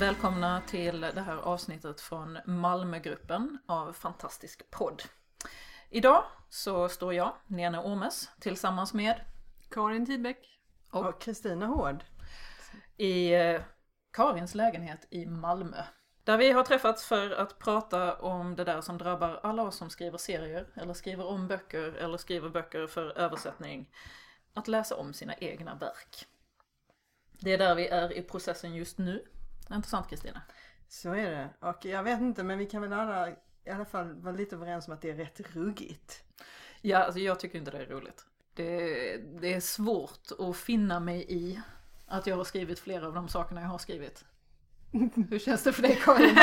Välkomna till det här avsnittet från Malmögruppen av Fantastisk podd. Idag så står jag, Nene Ormes, tillsammans med Karin Tidbeck. Och Kristina Hård. i eh, Karins lägenhet i Malmö. Där vi har träffats för att prata om det där som drabbar alla oss som skriver serier, eller skriver om böcker, eller skriver böcker för översättning. Att läsa om sina egna verk. Det är där vi är i processen just nu. Intressant Kristina. Så är det. Och jag vet inte men vi kan väl alla i alla fall vara lite överens om att det är rätt ruggigt. Ja, alltså jag tycker inte det är roligt. Det, det är svårt att finna mig i att jag har skrivit flera av de sakerna jag har skrivit. Hur känns det för dig Karin?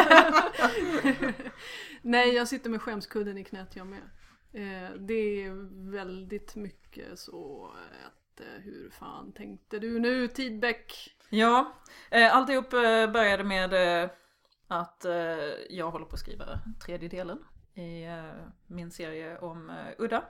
Nej, jag sitter med skämskudden i knät jag med. Eh, det är väldigt mycket så att eh, hur fan tänkte du nu Tidbeck? Ja, eh, alltihop eh, började med eh, att eh, jag håller på att skriva tredje delen i eh, min serie om eh, Udda.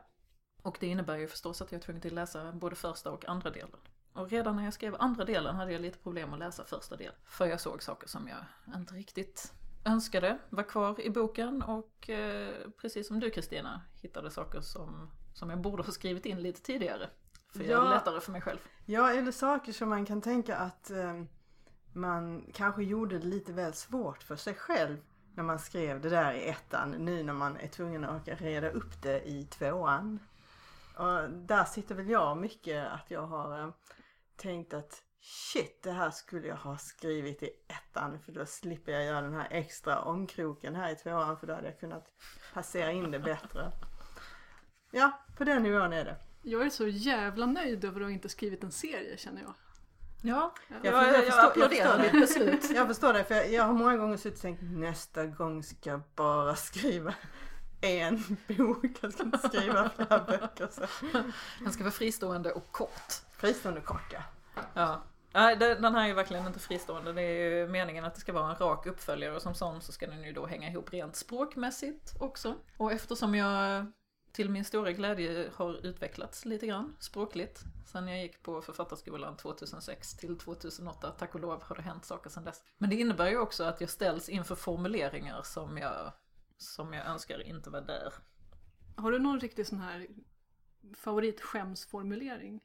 Och det innebär ju förstås att jag är tvungen till att läsa både första och andra delen. Och redan när jag skrev andra delen hade jag lite problem att läsa första delen. För jag såg saker som jag inte riktigt önskade var kvar i boken och eh, precis som du Kristina hittade saker som, som jag borde ha skrivit in lite tidigare. För det Ja. lättare för mig själv. Ja, eller saker som man kan tänka att eh, man kanske gjorde det lite väl svårt för sig själv när man skrev det där i ettan nu när man är tvungen att åka reda upp det i tvåan. Och där sitter väl jag mycket att jag har eh, tänkt att shit det här skulle jag ha skrivit i ettan för då slipper jag göra den här extra omkroken här i tvåan för då hade jag kunnat passera in det bättre. Ja, på den nivån är det. Jag är så jävla nöjd över att ha inte skrivit en serie känner jag. Ja, Jag jag, jag jag, förstår- förstår ditt beslut. Jag förstår det för jag, jag har många gånger suttit och tänkt nästa gång ska jag bara skriva en bok. Jag ska inte skriva flera böcker. Så. Den ska vara fristående och kort. Fristående kort ja. Ja. Nej, den här är ju verkligen inte fristående. Det är ju meningen att det ska vara en rak uppföljare och som sån så ska den ju då hänga ihop rent språkmässigt också. Och eftersom jag till min stora glädje har utvecklats lite grann språkligt sen jag gick på författarskolan 2006 till 2008, tack och lov har det hänt saker sedan dess. Men det innebär ju också att jag ställs inför formuleringar som jag, som jag önskar inte var där. Har du någon riktig sån här favoritskämsformulering?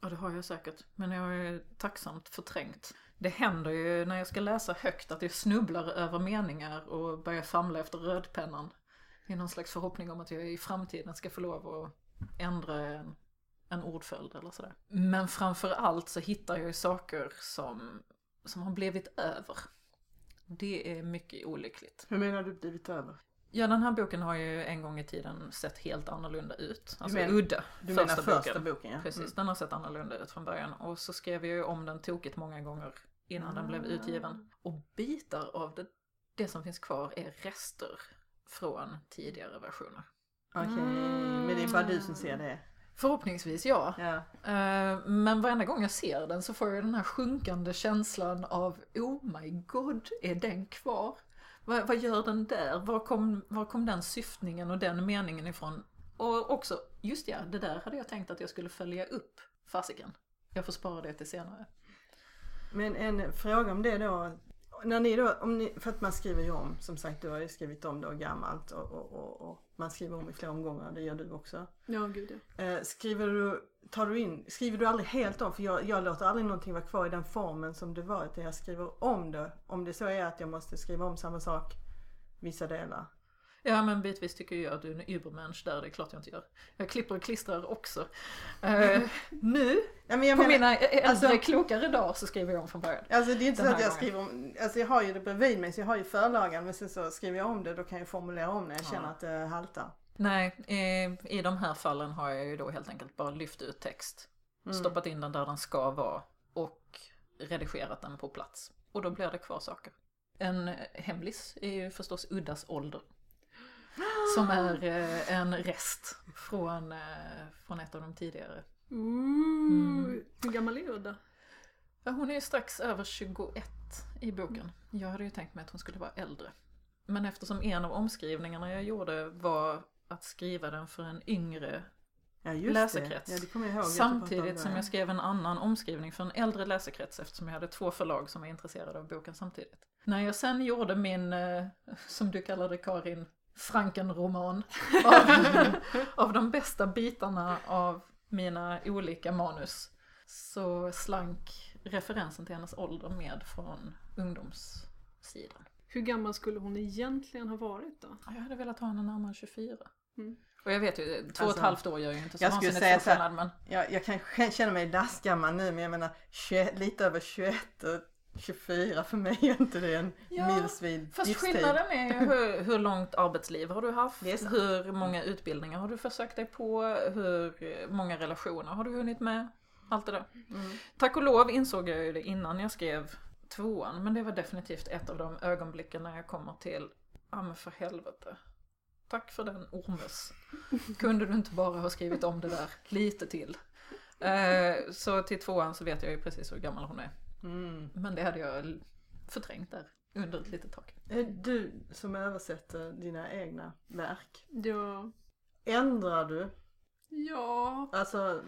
Ja det har jag säkert, men jag har tacksamt förträngt. Det händer ju när jag ska läsa högt att jag snubblar över meningar och börjar famla efter rödpennan. I någon slags förhoppning om att jag i framtiden ska få lov att ändra en, en ordföljd eller sådär. Men framför allt så hittar jag ju saker som, som har blivit över. Det är mycket olyckligt. Hur menar du blivit över? Ja den här boken har ju en gång i tiden sett helt annorlunda ut. Alltså menar- udda. Du menar första boken ja. Precis, Mm. den har sett annorlunda ut från början. Och så skrev jag ju om den tokigt många gånger innan den blev Ah. utgiven. Och bitar av det, det som finns kvar är rester från tidigare versioner. Okej, men det är bara du som ser det. Förhoppningsvis ja. Ja. Eh, Men varenda gång jag ser den så får jag den här sjunkande känslan av Oh my god, är den kvar? Vad, vad gör den där? Var kom, var kom den syftningen och den meningen ifrån? Och också, just ja, det där hade jag tänkt att jag skulle följa upp. Fasiken. Jag får spara det till senare. Men en fråga om det då. När ni då, om ni, för att man skriver ju om, som sagt du har ju skrivit om då gammalt och, och, och, och man skriver om i flera omgångar, det gör du också. Ja, gud ja. Eh, skriver du, tar du in, skriver du aldrig helt om? För jag, jag låter aldrig någonting vara kvar i den formen som det var utan jag skriver om det. Om det så är att jag måste skriva om samma sak, vissa delar. Ja men bitvis tycker jag att du är en übermensch där, det är klart jag inte gör. Jag klipper och klistrar också. Eh, nu, Ja, men jag på menar, mina äldre alltså- klokare dagar så skriver jag om från början. Alltså det är inte så att jag skriver om, alltså jag har ju det bredvid mig så jag har ju förlagan men sen så skriver jag om det då kan jag formulera om när jag känner Ja. att det haltar. Nej, i, i de här fallen har jag ju då helt enkelt bara lyft ut text. Mm. Stoppat in den där den ska vara och redigerat den på plats. Och då blir det kvar saker. En hemlis är ju förstås Uddas ålder. Som är eh, en rest från, eh, från ett av de tidigare. Ooh, Hur gammal är Udda? Ja, hon är ju strax över 21 i boken. Jag hade ju tänkt mig att hon skulle vara äldre. Men eftersom en av omskrivningarna jag gjorde var att skriva den för en yngre Ja, just Läsekrets. det. Ja, det kommer jag ihåg. Samtidigt som jag skrev en annan omskrivning för en äldre läsekrets eftersom jag hade två förlag som var intresserade av boken samtidigt. När jag sen gjorde min, eh, som du kallade Karin, Frankenroman av, av de bästa bitarna av mina olika manus så slank referensen till hennes ålder med från ungdomssidan. Hur gammal skulle hon egentligen ha varit då? Ja, Jag hade velat ha henne närmare 24. Mm. Och jag vet ju, två och Alltså, ett halvt år gör ju inte så jag skulle vansinnigt säga stor så här- men Jag, jag kan känna mig lastgammal nu men jag menar 21, lite över 21 och 24 för mig är inte det en Ja, milsvid Fast livstid. skillnaden är ju hur, hur långt arbetsliv har du haft? Hur många utbildningar har du försökt dig på? Hur många relationer har du hunnit med? Allt det där. Mm. Tack och lov insåg jag ju det innan jag skrev tvåan. Men det var definitivt ett av de ögonblicken när jag kommer till, ja men för helvete. Tack för den Ormes. Kunde du inte bara ha skrivit om det där lite till? Eh, så till tvåan så vet jag ju precis hur gammal hon är. Mm. Men det hade jag förträngt där under ett litet tag. Är Du som översätter dina egna verk, Ja. ändrar du? Ja. Alltså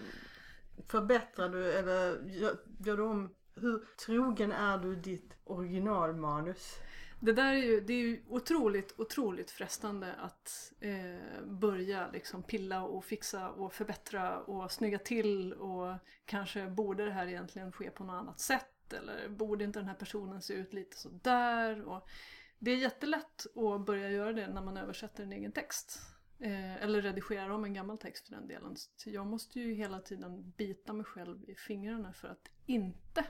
förbättrar du eller gör, gör du om? Hur trogen är du ditt originalmanus? Det där är ju, det är ju otroligt, otroligt frestande att eh, börja liksom pilla och fixa och förbättra och snygga till och kanske borde det här egentligen ske på något annat sätt eller borde inte den här personen se ut lite sådär och det är jättelätt att börja göra det när man översätter en egen text. Eh, eller redigerar om en gammal text för den delen. Så jag måste ju hela tiden bita mig själv i fingrarna för att inte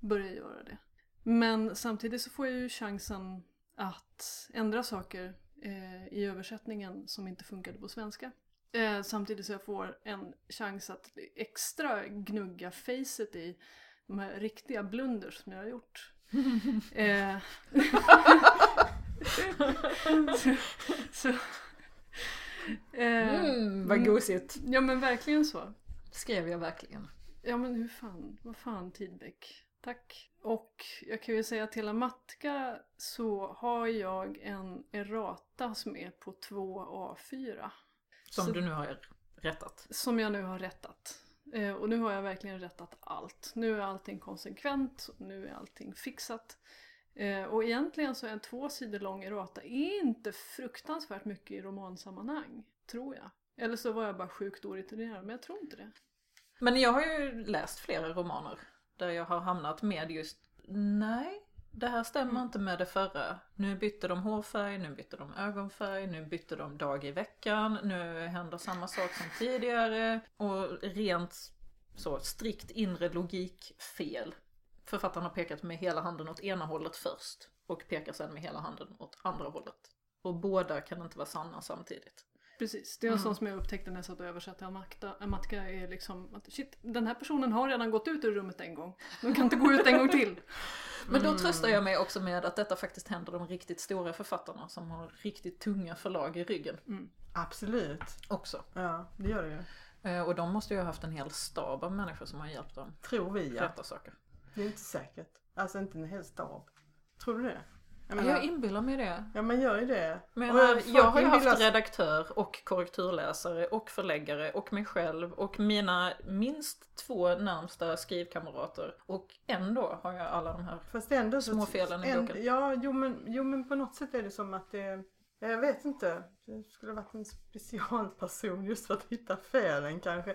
börja göra det. Men samtidigt så får jag ju chansen att ändra saker eh, i översättningen som inte funkade på svenska. Eh, samtidigt så jag får en chans att extra gnugga facet i de här riktiga blunders som jag har gjort. eh, så, så, eh, Mm, vad gosigt. Ja men verkligen så. Skrev jag verkligen. Ja men hur fan, vad fan Tidbeck. Tack. Och jag kan ju säga till Amatka så har jag en errata som är på 2 A4. Som Så- du nu har rättat. Som jag nu har rättat. Eh, och nu har jag verkligen rättat allt. Nu är allting konsekvent, nu är allting fixat. Eh, och egentligen så är en två sidor lång erota inte fruktansvärt mycket i romansammanhang, tror jag. Eller så var jag bara sjukt orutinerad, men jag tror inte det. Men jag har ju läst flera romaner där jag har hamnat med just nej, det här stämmer inte med det förra. Nu bytte de hårfärg, nu bytte de ögonfärg, nu bytte de dag i veckan, nu händer samma sak som tidigare. Och rent så strikt inre logikfel. Författaren har pekat med hela handen åt ena hållet först och pekar sen med hela handen åt andra hållet. Och båda kan inte vara sanna samtidigt. Precis, det är en sån som jag upptäckte när jag satt och översatte Amatka. Amatka är liksom att shit, den här personen har redan gått ut ur rummet en gång. De kan inte gå ut en gång till. Men då tröstar jag mig också med att detta faktiskt händer de riktigt stora författarna som har riktigt tunga förlag i ryggen Absolut. också. Ja, det gör det ju. Eh, Och de måste ju ha haft en hel stab av människor som har hjälpt dem Tror vi ja. rätta saker. Det är inte säkert. Alltså inte en hel stab. Tror du det? Jag Jag, inbillar mig det. ja man gör ju det. Men jag, jag har ju haft redaktör och korrekturläsare och förläggare och mig själv och mina minst två närmsta skrivkamrater. Och ändå har jag alla de här. Fast ändå så... Små felen i en, boken. Ja, jo men, jo men på något sätt är det som att det... Jag vet inte. Det skulle varit en specialperson just för att hitta felen kanske.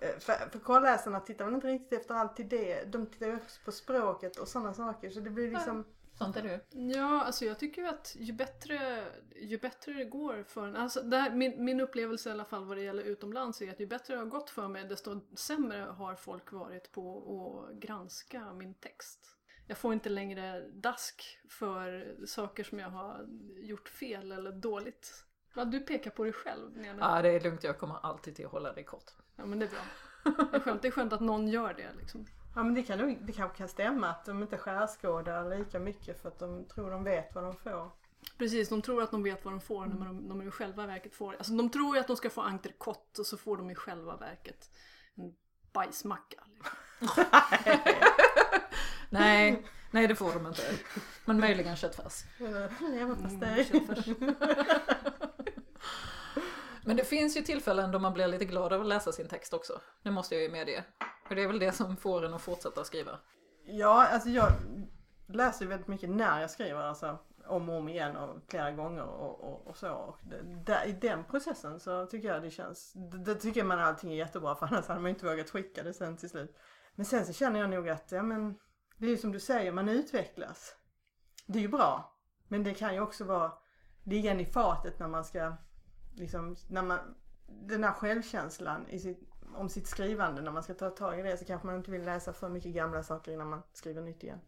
Eh, För, för korrläsarna tittar väl inte riktigt efter alltid det. De tittar ju också på språket och sådana saker. Så det blir liksom... Sånt är ju. Ja, alltså jag tycker att ju bättre, ju bättre det går för en, alltså det här, min, min upplevelse i alla fall vad det gäller utomlands är att ju bättre det har gått för mig desto sämre har folk varit på att granska min text. Jag får inte längre dask för saker som jag har gjort fel eller dåligt. Ja, du pekar på dig själv Nene. Ja, det är lugnt. Jag kommer alltid till att hålla dig kort. Ja men det är bra. Det är skönt, det är skönt att någon gör det liksom. Ja men det, kan nog, det kanske kan stämma att de inte skärskådar lika mycket för att de tror de vet vad de får. Precis, de tror att de vet vad de får när de, de i själva verket får Alltså de tror ju att de ska få entrecote och så får de i själva verket en bajsmacka. Liksom. Nej, nej det får de inte. Men möjligen köttfärs. Leverpastej. Mm. Men det finns ju tillfällen då man blir lite glad av att läsa sin text också. Det måste jag ju medge. Och det är väl det som får en att fortsätta skriva. Ja, alltså jag läser ju väldigt mycket när jag skriver. Alltså om och om igen och flera gånger och, och, och så. Och det, där, I den processen så tycker jag det känns, det, det tycker man allting är jättebra för annars hade man inte vågat skicka det sen till slut. Men sen så känner jag nog att, ja men, det är ju som du säger, man utvecklas. Det är ju bra. Men det kan ju också vara ligga i fatet när man ska, liksom, när man, den här självkänslan i sitt, om sitt skrivande, när man ska ta tag i det så kanske man inte vill läsa för mycket gamla saker innan man skriver nytt igen.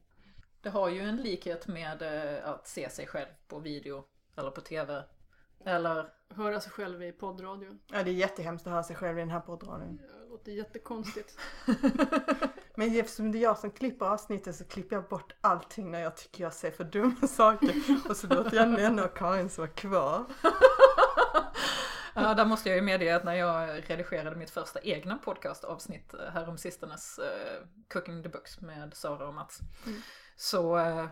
Det har ju en likhet med eh, att se sig själv på video eller på tv. Eller, Höra sig själv i poddradio. Ja, det är jättehemskt att höra sig själv i den här poddradion. Det låter jättekonstigt. Men eftersom det är jag som klipper avsnittet så klipper jag bort allting när jag tycker jag ser för dumma saker. Och så låter jag Nenna och Karin som var kvar. ja där måste jag ju medge att när jag redigerade mitt första egna podcastavsnitt eh, härom sistenes uh, Cooking the Books med Sara och Mats. Mm. Så eh,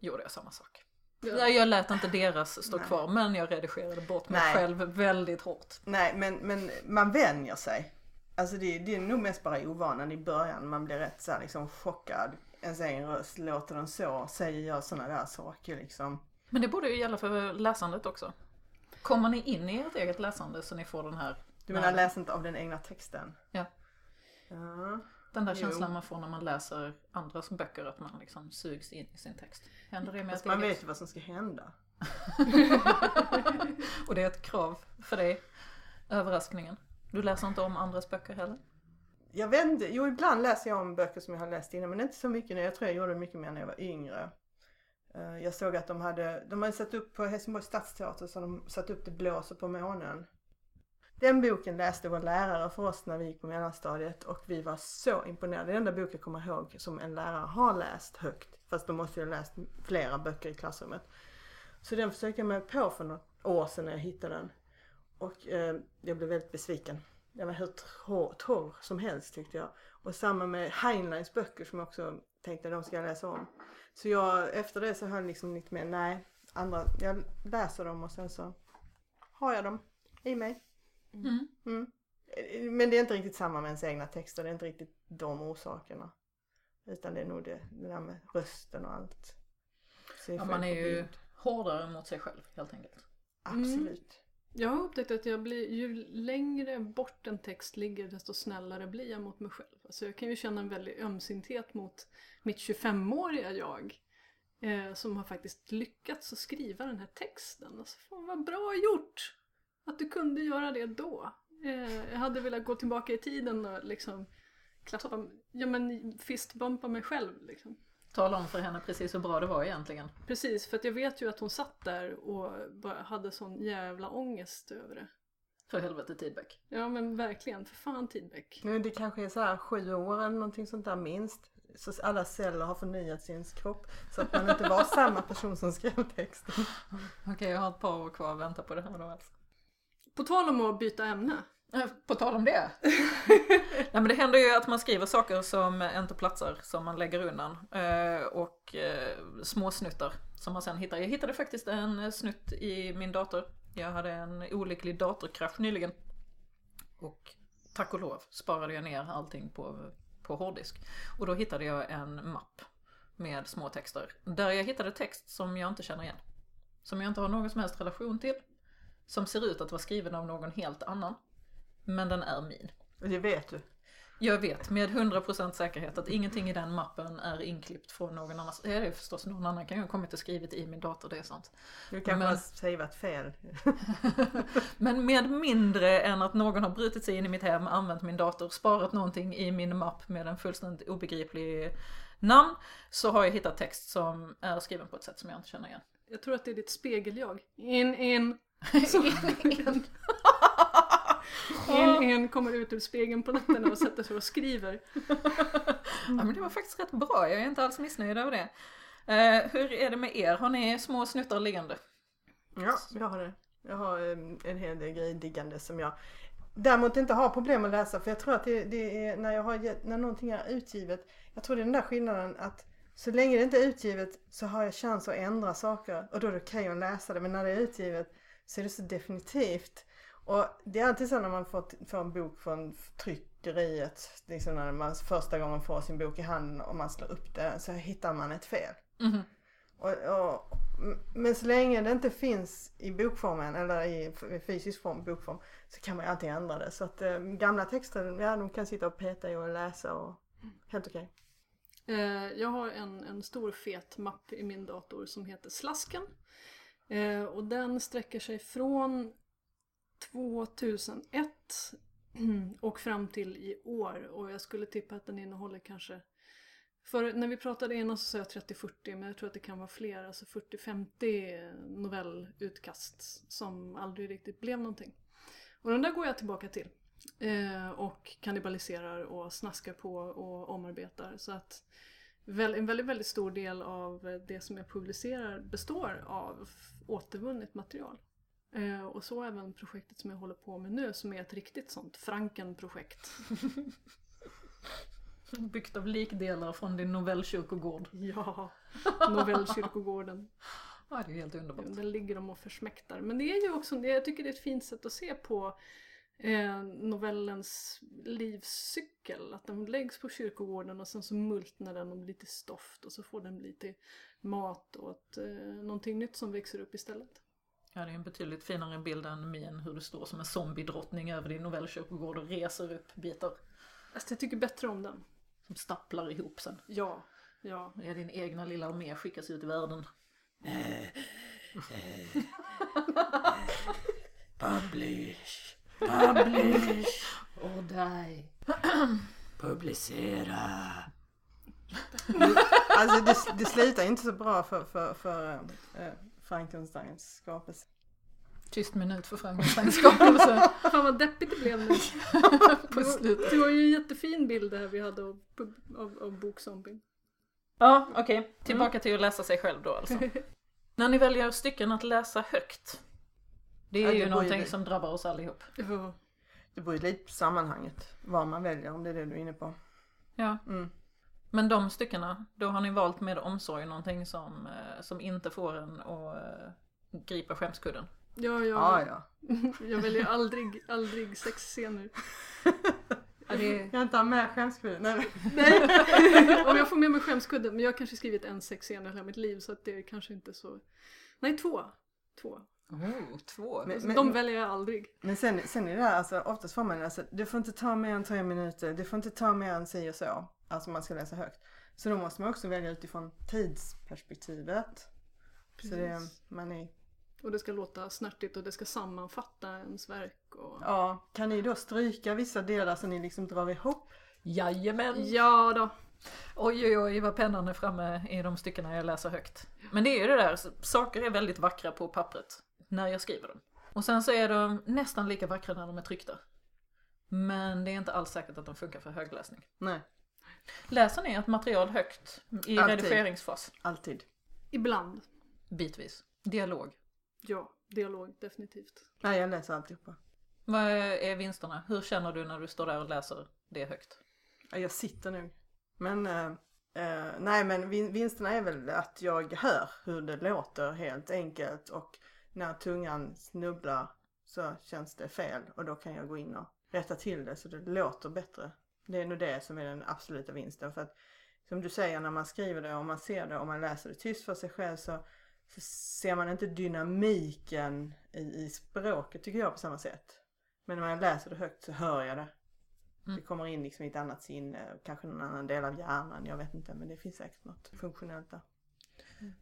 gjorde jag samma sak. Ja. Ja. Jag lät inte deras stå Nej. kvar men jag redigerade bort mig Nej. själv väldigt hårt. Nej, men, men man vänjer sig. Alltså det, det är nog mest bara ovanan i början. Man blir rätt så här liksom chockad. Ens egen röst, låter den så? Säger jag sådana där saker liksom? Men det borde ju gälla för läsandet också. Kommer ni in i ert eget läsande så ni får den här, Du menar läsandet av den egna texten? Ja. Ja. den där Jo. känslan man får när man läser andras böcker, att man liksom sugs in i sin text. Händer det med Fast man eget? vet vad som ska hända. Och det är ett krav för dig, överraskningen. Du läser inte om andras böcker heller? Jag vet inte, jo ibland läser jag om böcker som jag har läst innan men inte så mycket nu. Jag tror jag gjorde mycket mer när jag var yngre. Eh, jag såg att de hade, de hade satt upp på Helsingborgs stadsteater så de satt upp Det blåser på månen. Den boken läste vår lärare för oss när vi gick på mellanstadiet och vi var så imponerade. Det är den enda bok jag kommer ihåg som en lärare har läst högt. Fast de måste ju ha läst flera böcker i klassrummet. Så den försökte jag mig på för något år sedan när jag hittade den. Och eh, jag blev väldigt besviken. Den var hur torr, torr som helst tyckte jag. Och samma med Heinleins böcker som jag också tänkte de ska jag läsa om. Så jag, efter det så höll jag liksom lite med, nej, andra, jag läser dem och sen så har jag dem i mig. Mm. Mm. Men det är inte riktigt samma med ens egna texter, det är inte riktigt de orsakerna. Utan det är nog det, det där med rösten och allt. Ja, man är ju hårdare mot sig själv helt enkelt. Absolut. Jag har upptäckt att jag blir, ju längre bort en text ligger desto snällare blir jag mot mig själv. Alltså jag kan ju känna en väldig ömsinthet mot mitt 25-åriga jag. Eh, som har faktiskt lyckats att skriva den här texten. Alltså fan vad bra gjort! Att du kunde göra det då. Eh, jag hade velat gå tillbaka i tiden och liksom klappa, ja men fistbumpa mig själv liksom. Tala om för henne precis hur bra det var egentligen. Precis, för att jag vet ju att hon satt där och bara hade sån jävla ångest över det. För helvete Tidbeck. Ja men verkligen, för fan Tidbeck. Nu det kanske är så här sju år eller någonting sånt där minst. Så alla celler har förnyats i ens kropp. Så att man inte var samma person som skrev texten. Okej, jag har ett par år kvar att vänta på det här då alltså. På tal om att byta ämne. På tal om det. Nej men det händer ju att man skriver saker som inte platsar, som man lägger undan. Eh, och eh, små snuttar som man sen hittar. Jag hittade faktiskt en snutt i min dator. Jag hade en olycklig datorkrasch nyligen. Och tack och lov sparade jag ner allting på, på hårddisk. Och då hittade jag en mapp med små texter. Där jag hittade text som jag inte känner igen. Som jag inte har någon som helst relation till. Som ser ut att vara skriven av någon helt annan. Men den är min. Det vet du. Jag vet med 100% säkerhet att ingenting i den mappen är inklippt från någon annan. Det är förstås någon annan kan ju ha kommit och skrivit i min dator, det är sant. Du kanske Men- har saveat fel. Men med mindre än att någon har brutit sig in i mitt hem, använt min dator, sparat någonting i min mapp med en fullständigt obegriplig namn, så har jag hittat text som är skriven på ett sätt som jag inte känner igen. Jag tror att det är ditt spegeljag. In, in. In, in. En, en kommer ut ur spegeln på nätterna och sätter sig och skriver. Ja men det var faktiskt rätt bra, jag är inte alls missnöjd över det. Eh, hur är det med er? Har ni små snuttar liggande? Ja, jag har det. Jag har em, en hel del grejer liggande som jag däremot inte har problem att läsa för jag tror att det, det är när, jag har, gett- när någonting är utgivet. Jag tror det är den där skillnaden att så länge det inte är utgivet så har jag chans att ändra saker och då är det okej att läsa det men när det är utgivet så är det så definitivt. Och det är alltid så när man får, får en bok från tryckeriet, liksom när man första gången får sin bok i handen och man slår upp det så hittar man ett fel. Mhm. Och, och, men så länge det inte finns i bokformen eller i fysisk form, bokform, så kan man ju alltid ändra det. Så att eh, gamla texter, ja de kan sitta och peta i och läsa och helt okej. Eh, jag har en, en stor fet mapp i min dator som heter Slasken. Eh, och den sträcker sig från 2001 och fram till i år. Och jag skulle tippa att den innehåller kanske för när vi pratade innan så sa jag 30-40 men jag tror att det kan vara fler, alltså 40-50 novellutkast som aldrig riktigt blev någonting. Och den där går jag tillbaka till. Eh, och kannibaliserar och snaskar på och omarbetar. Så att väl, en väldigt, väldigt stor del av det som jag publicerar består av återvunnet material. Eh, och så även projektet som jag håller på med nu som är ett riktigt sånt Franken-projekt. Byggt av likdelar från din novellkyrkogård. Ja, novellkyrkogården. Ja, det är helt underbart. Den ligger de och försmäktar. Men det är ju också, jag tycker det är ett fint sätt att se på eh, novellens livscykel. Att den läggs på kyrkogården och sen så multnar den och blir till stoft och så får den bli till mat åt eh, någonting nytt som växer upp istället. Ja, det är en betydligt finare bild än min hur du står som en zombiedrottning över din novellkyrkogård och reser upp bitar. Alltså jag tycker bättre om den. Som stapplar ihop sen. Ja, ja. Ja, din egna lilla armé skickas ut i världen. Publish. Publish. Åh, dig. Publicera. Alltså det, det slutar inte så bra för, för, för äh, Frankensteins skapelse. Tyst minut för Frankensteins skapelse. Fan vad deppigt det blev nu. På slutet. det var ju en jättefin bild det här vi hade av, av, av bokzombien. Ja, okej. Tillbaka till att läsa sig själv då alltså. När ni väljer stycken att läsa högt. Det är Ja, det ju ju någonting det. som drabbar oss allihop. Ja. Det beror ju lite på sammanhanget, vad man väljer om det är det du är inne på. Ja. Mm. Men de styckena, då har ni valt med omsorg någonting som, eh, som inte får en att eh, gripa skämskudden. Ja, Ja, ja. ja. Jag väljer aldrig, aldrig sexscener. Det. Jag inte ha med skämskudden. Nej. Nej, om jag får med mig skämskudden. Men jag har kanske skrivit en sexscen i hela mitt liv så att det är kanske inte så... Nej, två. Två. Oh, två. Men, Så men, de väljer jag aldrig. men sen, sen är det här, alltså oftast får man alltså, det får inte ta mer än tre minuter, det får inte ta mer än si och så. Alltså man ska läsa högt. Så då måste man också välja utifrån tidsperspektivet. Så det, Precis. man är, Och det ska låta snärtigt och det ska sammanfatta ens verk. Och... ja, kan ni då stryka vissa delar så ni liksom drar ihop? Jajamän! Ja då. Oj oj oj vad pennan är framme i de styckena jag läser högt. Men det är ju det där, så- saker är väldigt vackra på pappret när jag skriver dem. Och sen så är de nästan lika vackra när de är tryckta. Men det är inte alls säkert att de funkar för högläsning. Nej, Läser ni ett material högt i Alltid. redigeringsfas? alltid. Ibland. Bitvis. Dialog. Ja, dialog definitivt. Nej, jag läser alltihopa. Vad är vinsterna? Hur känner du när du står där och läser det högt? Ja, jag sitter nog. Men, eh, eh, nej men vin- vinsterna är väl att jag hör hur det låter helt enkelt och när tungan snubblar så känns det fel och då kan jag gå in och rätta till det så det låter bättre. Det är nog det som är den absoluta vinsten för att som du säger när man skriver det och man ser det och man läser det tyst för sig själv så, så ser man inte dynamiken i, i språket tycker jag på samma sätt. Men när man läser det högt så hör jag det. Det kommer in liksom i ett annat sinne, kanske någon annan del av hjärnan, jag vet inte men det finns säkert något funktionellt där.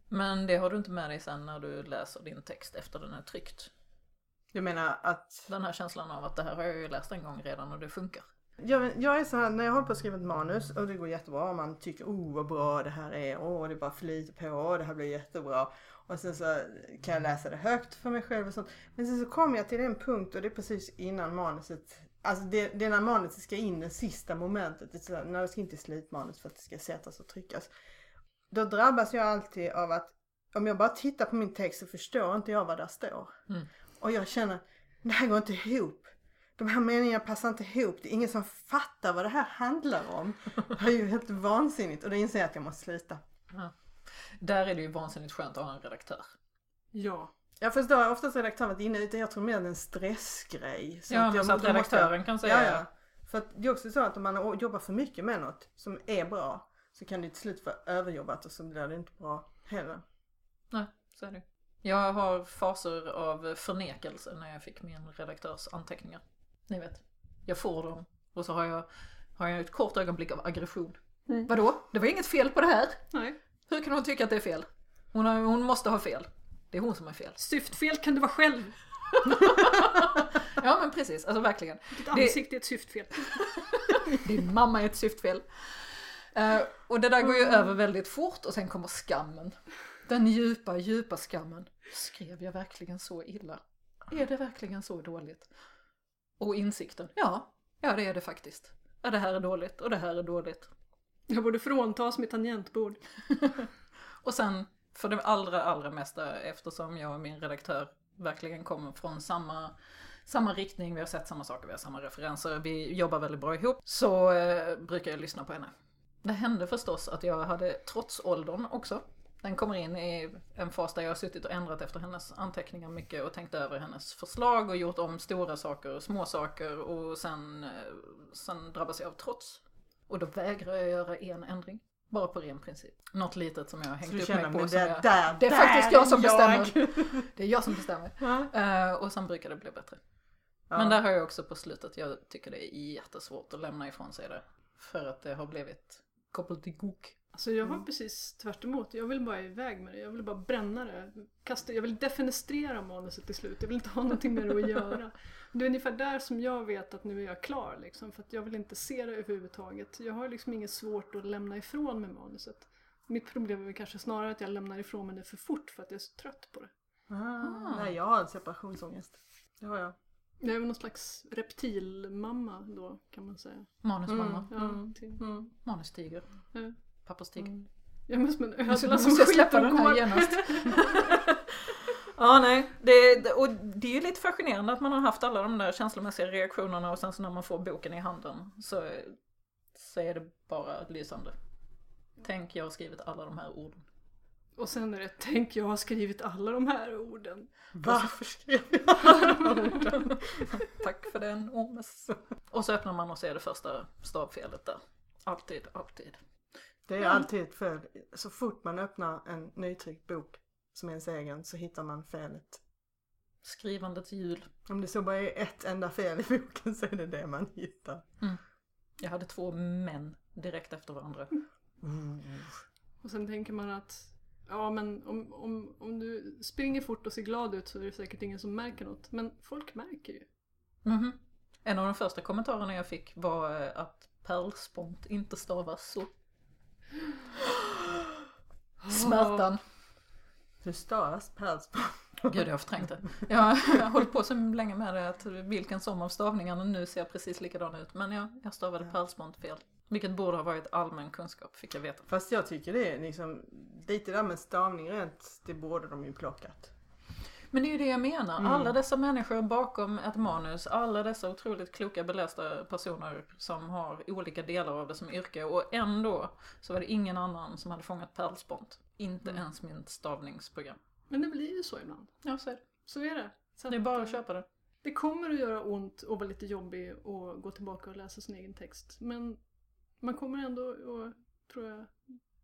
Men det har du inte med dig sen när du läser din text efter den är tryckt. Du menar att, Den här känslan av att det här har jag ju läst en gång redan och det funkar. Jag, jag är så här, när jag håller på att skriva ett manus och det går jättebra och man tycker oh vad bra det här är, åh det bara flyter på, åh det här blir jättebra. Och sen så kan jag läsa det högt för mig själv och sånt. Men sen så kommer jag till en punkt och det är precis innan manuset, alltså det, det är när manuset ska in, det sista momentet, det så här, när det ska in till slutmanus för att det ska sättas och tryckas. Då drabbas jag alltid av att om jag bara tittar på min text så förstår inte jag vad där står. Mm. Och jag känner, det här går inte ihop. De här meningarna passar inte ihop. Det är ingen som fattar vad det här handlar om. Det är ju helt vansinnigt och då inser jag att jag måste sluta. Där är det ju vansinnigt skönt att ha en redaktör. Ja. Jag förstår oftast redaktören varit inne utan jag tror mer det är en stressgrej. Så Ja, men jag så att måste- redaktören kan säga- Ja, ja. För att det är också så att om man jobbar för mycket med något som är bra så kan det till slut vara överjobbat och så blir det inte bra heller. Nej, så är det. Jag har faser av förnekelse när jag fick min redaktörs anteckningar. Ni vet, jag får dem och så har jag, har jag ett kort ögonblick av aggression. Mm. Vadå? Det var inget fel på det här. Nej. Hur kan hon tycka att det är fel? Hon, har, hon måste ha fel. Det är hon som är fel. Syftfel kan du vara själv. Ja men precis, alltså verkligen. Ditt Det- ansikte är ett syftfel. Din mamma är ett syftfel. Eh, och det där går ju över väldigt fort och sen kommer skammen. Den djupa, djupa skammen. Skrev jag verkligen så illa? Är det verkligen så dåligt? Och insikten, ja, ja det är det faktiskt. Ja, det här är dåligt och det här är dåligt. Jag borde fråntas mitt tangentbord. Och sen för det allra, allra mesta eftersom jag och min redaktör verkligen kommer från samma, samma riktning, vi har sett samma saker, vi har samma referenser, vi jobbar väldigt bra ihop, så eh, brukar jag lyssna på henne. Det hände förstås att jag hade, trots åldern också, den kommer in i en fas där jag har suttit och ändrat efter hennes anteckningar mycket och tänkt över hennes förslag och gjort om stora saker och små saker och sen, eh, sen drabbas jag av trots. Och då vägrar jag göra en ändring. Bara på ren princip. Något litet som jag har hängt upp mig på. det, jag, där, det är faktiskt jag som jag. bestämmer. Det är jag som bestämmer. Eh, och sen brukar det bli bättre. Ja. Men där har jag också på slutet, jag tycker det är jättesvårt att lämna ifrån sig det. För att det har blivit kopplat till gok. Alltså jag har precis tvärt emot. Jag vill bara iväg med det. Jag vill bara bränna det. Kasta, jag vill defenestrera manuset till slut. Jag vill inte ha någonting med det att göra. Det är ungefär där som jag vet att nu är jag klar. Liksom, för att jag vill inte se det överhuvudtaget. Jag har liksom inget svårt att lämna ifrån med manuset. Mitt problem är väl kanske snarare att jag lämnar ifrån mig det för fort för att jag är så trött på det. Ah, nej, jag har en separationsångest. Det har jag. Jag är väl någon slags reptilmamma då kan man säga. Manusmamma. Ja, Mm. till, Mm. Manustiger. ja. Pappas tiger. Mm. Jag är som en ödla som måste jag släppa skiter den här genast. ja, nej. Det, det- och det är ju lite fascinerande att man har haft alla de där känslomässiga reaktionerna och sen så när man får boken i handen så, så är det bara lysande. Tänk, jag har skrivit alla de här orden. Och sen är det tänk jag har skrivit alla de här orden. Varför skrev jag Tack för den, Ormes. Och så öppnar man och ser det första stavfelet där. Alltid, alltid. Det är alltid ett fel. Så fort man öppnar en nytryckt bok som är ens egen så hittar man felet. Skrivandets jul. Om det så bara är ett enda fel i boken så är det det man hittar. Jag hade två män direkt efter varandra. Och sen tänker man att ja men om, om, om du springer fort och ser glad ut så är det säkert ingen som märker något. Men folk märker ju. Mhm. En av de första kommentarerna jag fick var eh, att pärlspont inte stavas så. Smärtan. Hur stavas pärlspont? Gud jag har förträngt det. Jag har hållit på så länge med det att vilken som av stavningarna nu ser precis likadan ut. Men ja, jag stavade pärlspont fel. Vilket borde ha varit allmän kunskap fick jag veta. Fast jag tycker det är liksom lite där med stavning rent, det borde de ju plockat. Men det är ju det jag menar. Mm. Alla dessa människor bakom ett manus, alla dessa otroligt kloka belästa personer som har olika delar av det som yrke och ändå så var det ingen annan som hade fångat pärlspont. Inte Mm. ens mitt stavningsprogram. Men det blir ju så ibland. Ja, så är det. Så är det. Så Det är bara eh, att köpa det. Det kommer att göra ont och vara lite jobbig och gå tillbaka och läsa sin egen text. Men man kommer ändå att, tror jag,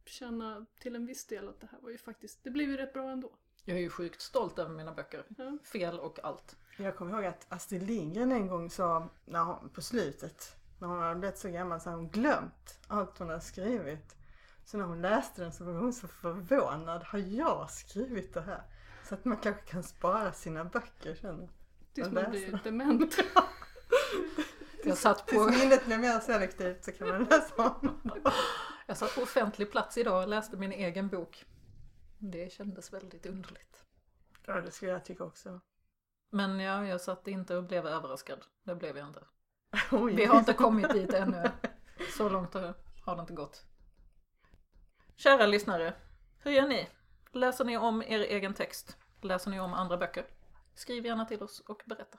känna till en viss del att det här var ju faktiskt, det blev ju rätt bra ändå. Jag är ju sjukt stolt över mina böcker. Ja. Fel och allt. Jag kommer ihåg att Astrid Lindgren en gång sa, när hon, på slutet, när hon hade blivit så gammal så hade hon glömt allt hon hade skrivit. Så när hon läste den så var hon så förvånad. Har jag skrivit det här? Så att man kanske kan spara sina böcker känner jag. Tills man läser blir dement. Jag satt på, minnet blir mer selektivt så kan man läsa om jag satt på offentlig plats idag och läste min egen bok. Det kändes väldigt underligt. Ja, det skulle jag tycka också. Men ja, jag satt inte och blev överraskad. Det blev jag inte. Oj. Vi har inte kommit dit ännu. Så långt har har det inte gått. Kära lyssnare, hur gör ni? Läser ni om er egen text? Läser ni om andra böcker? Skriv gärna till oss och berätta.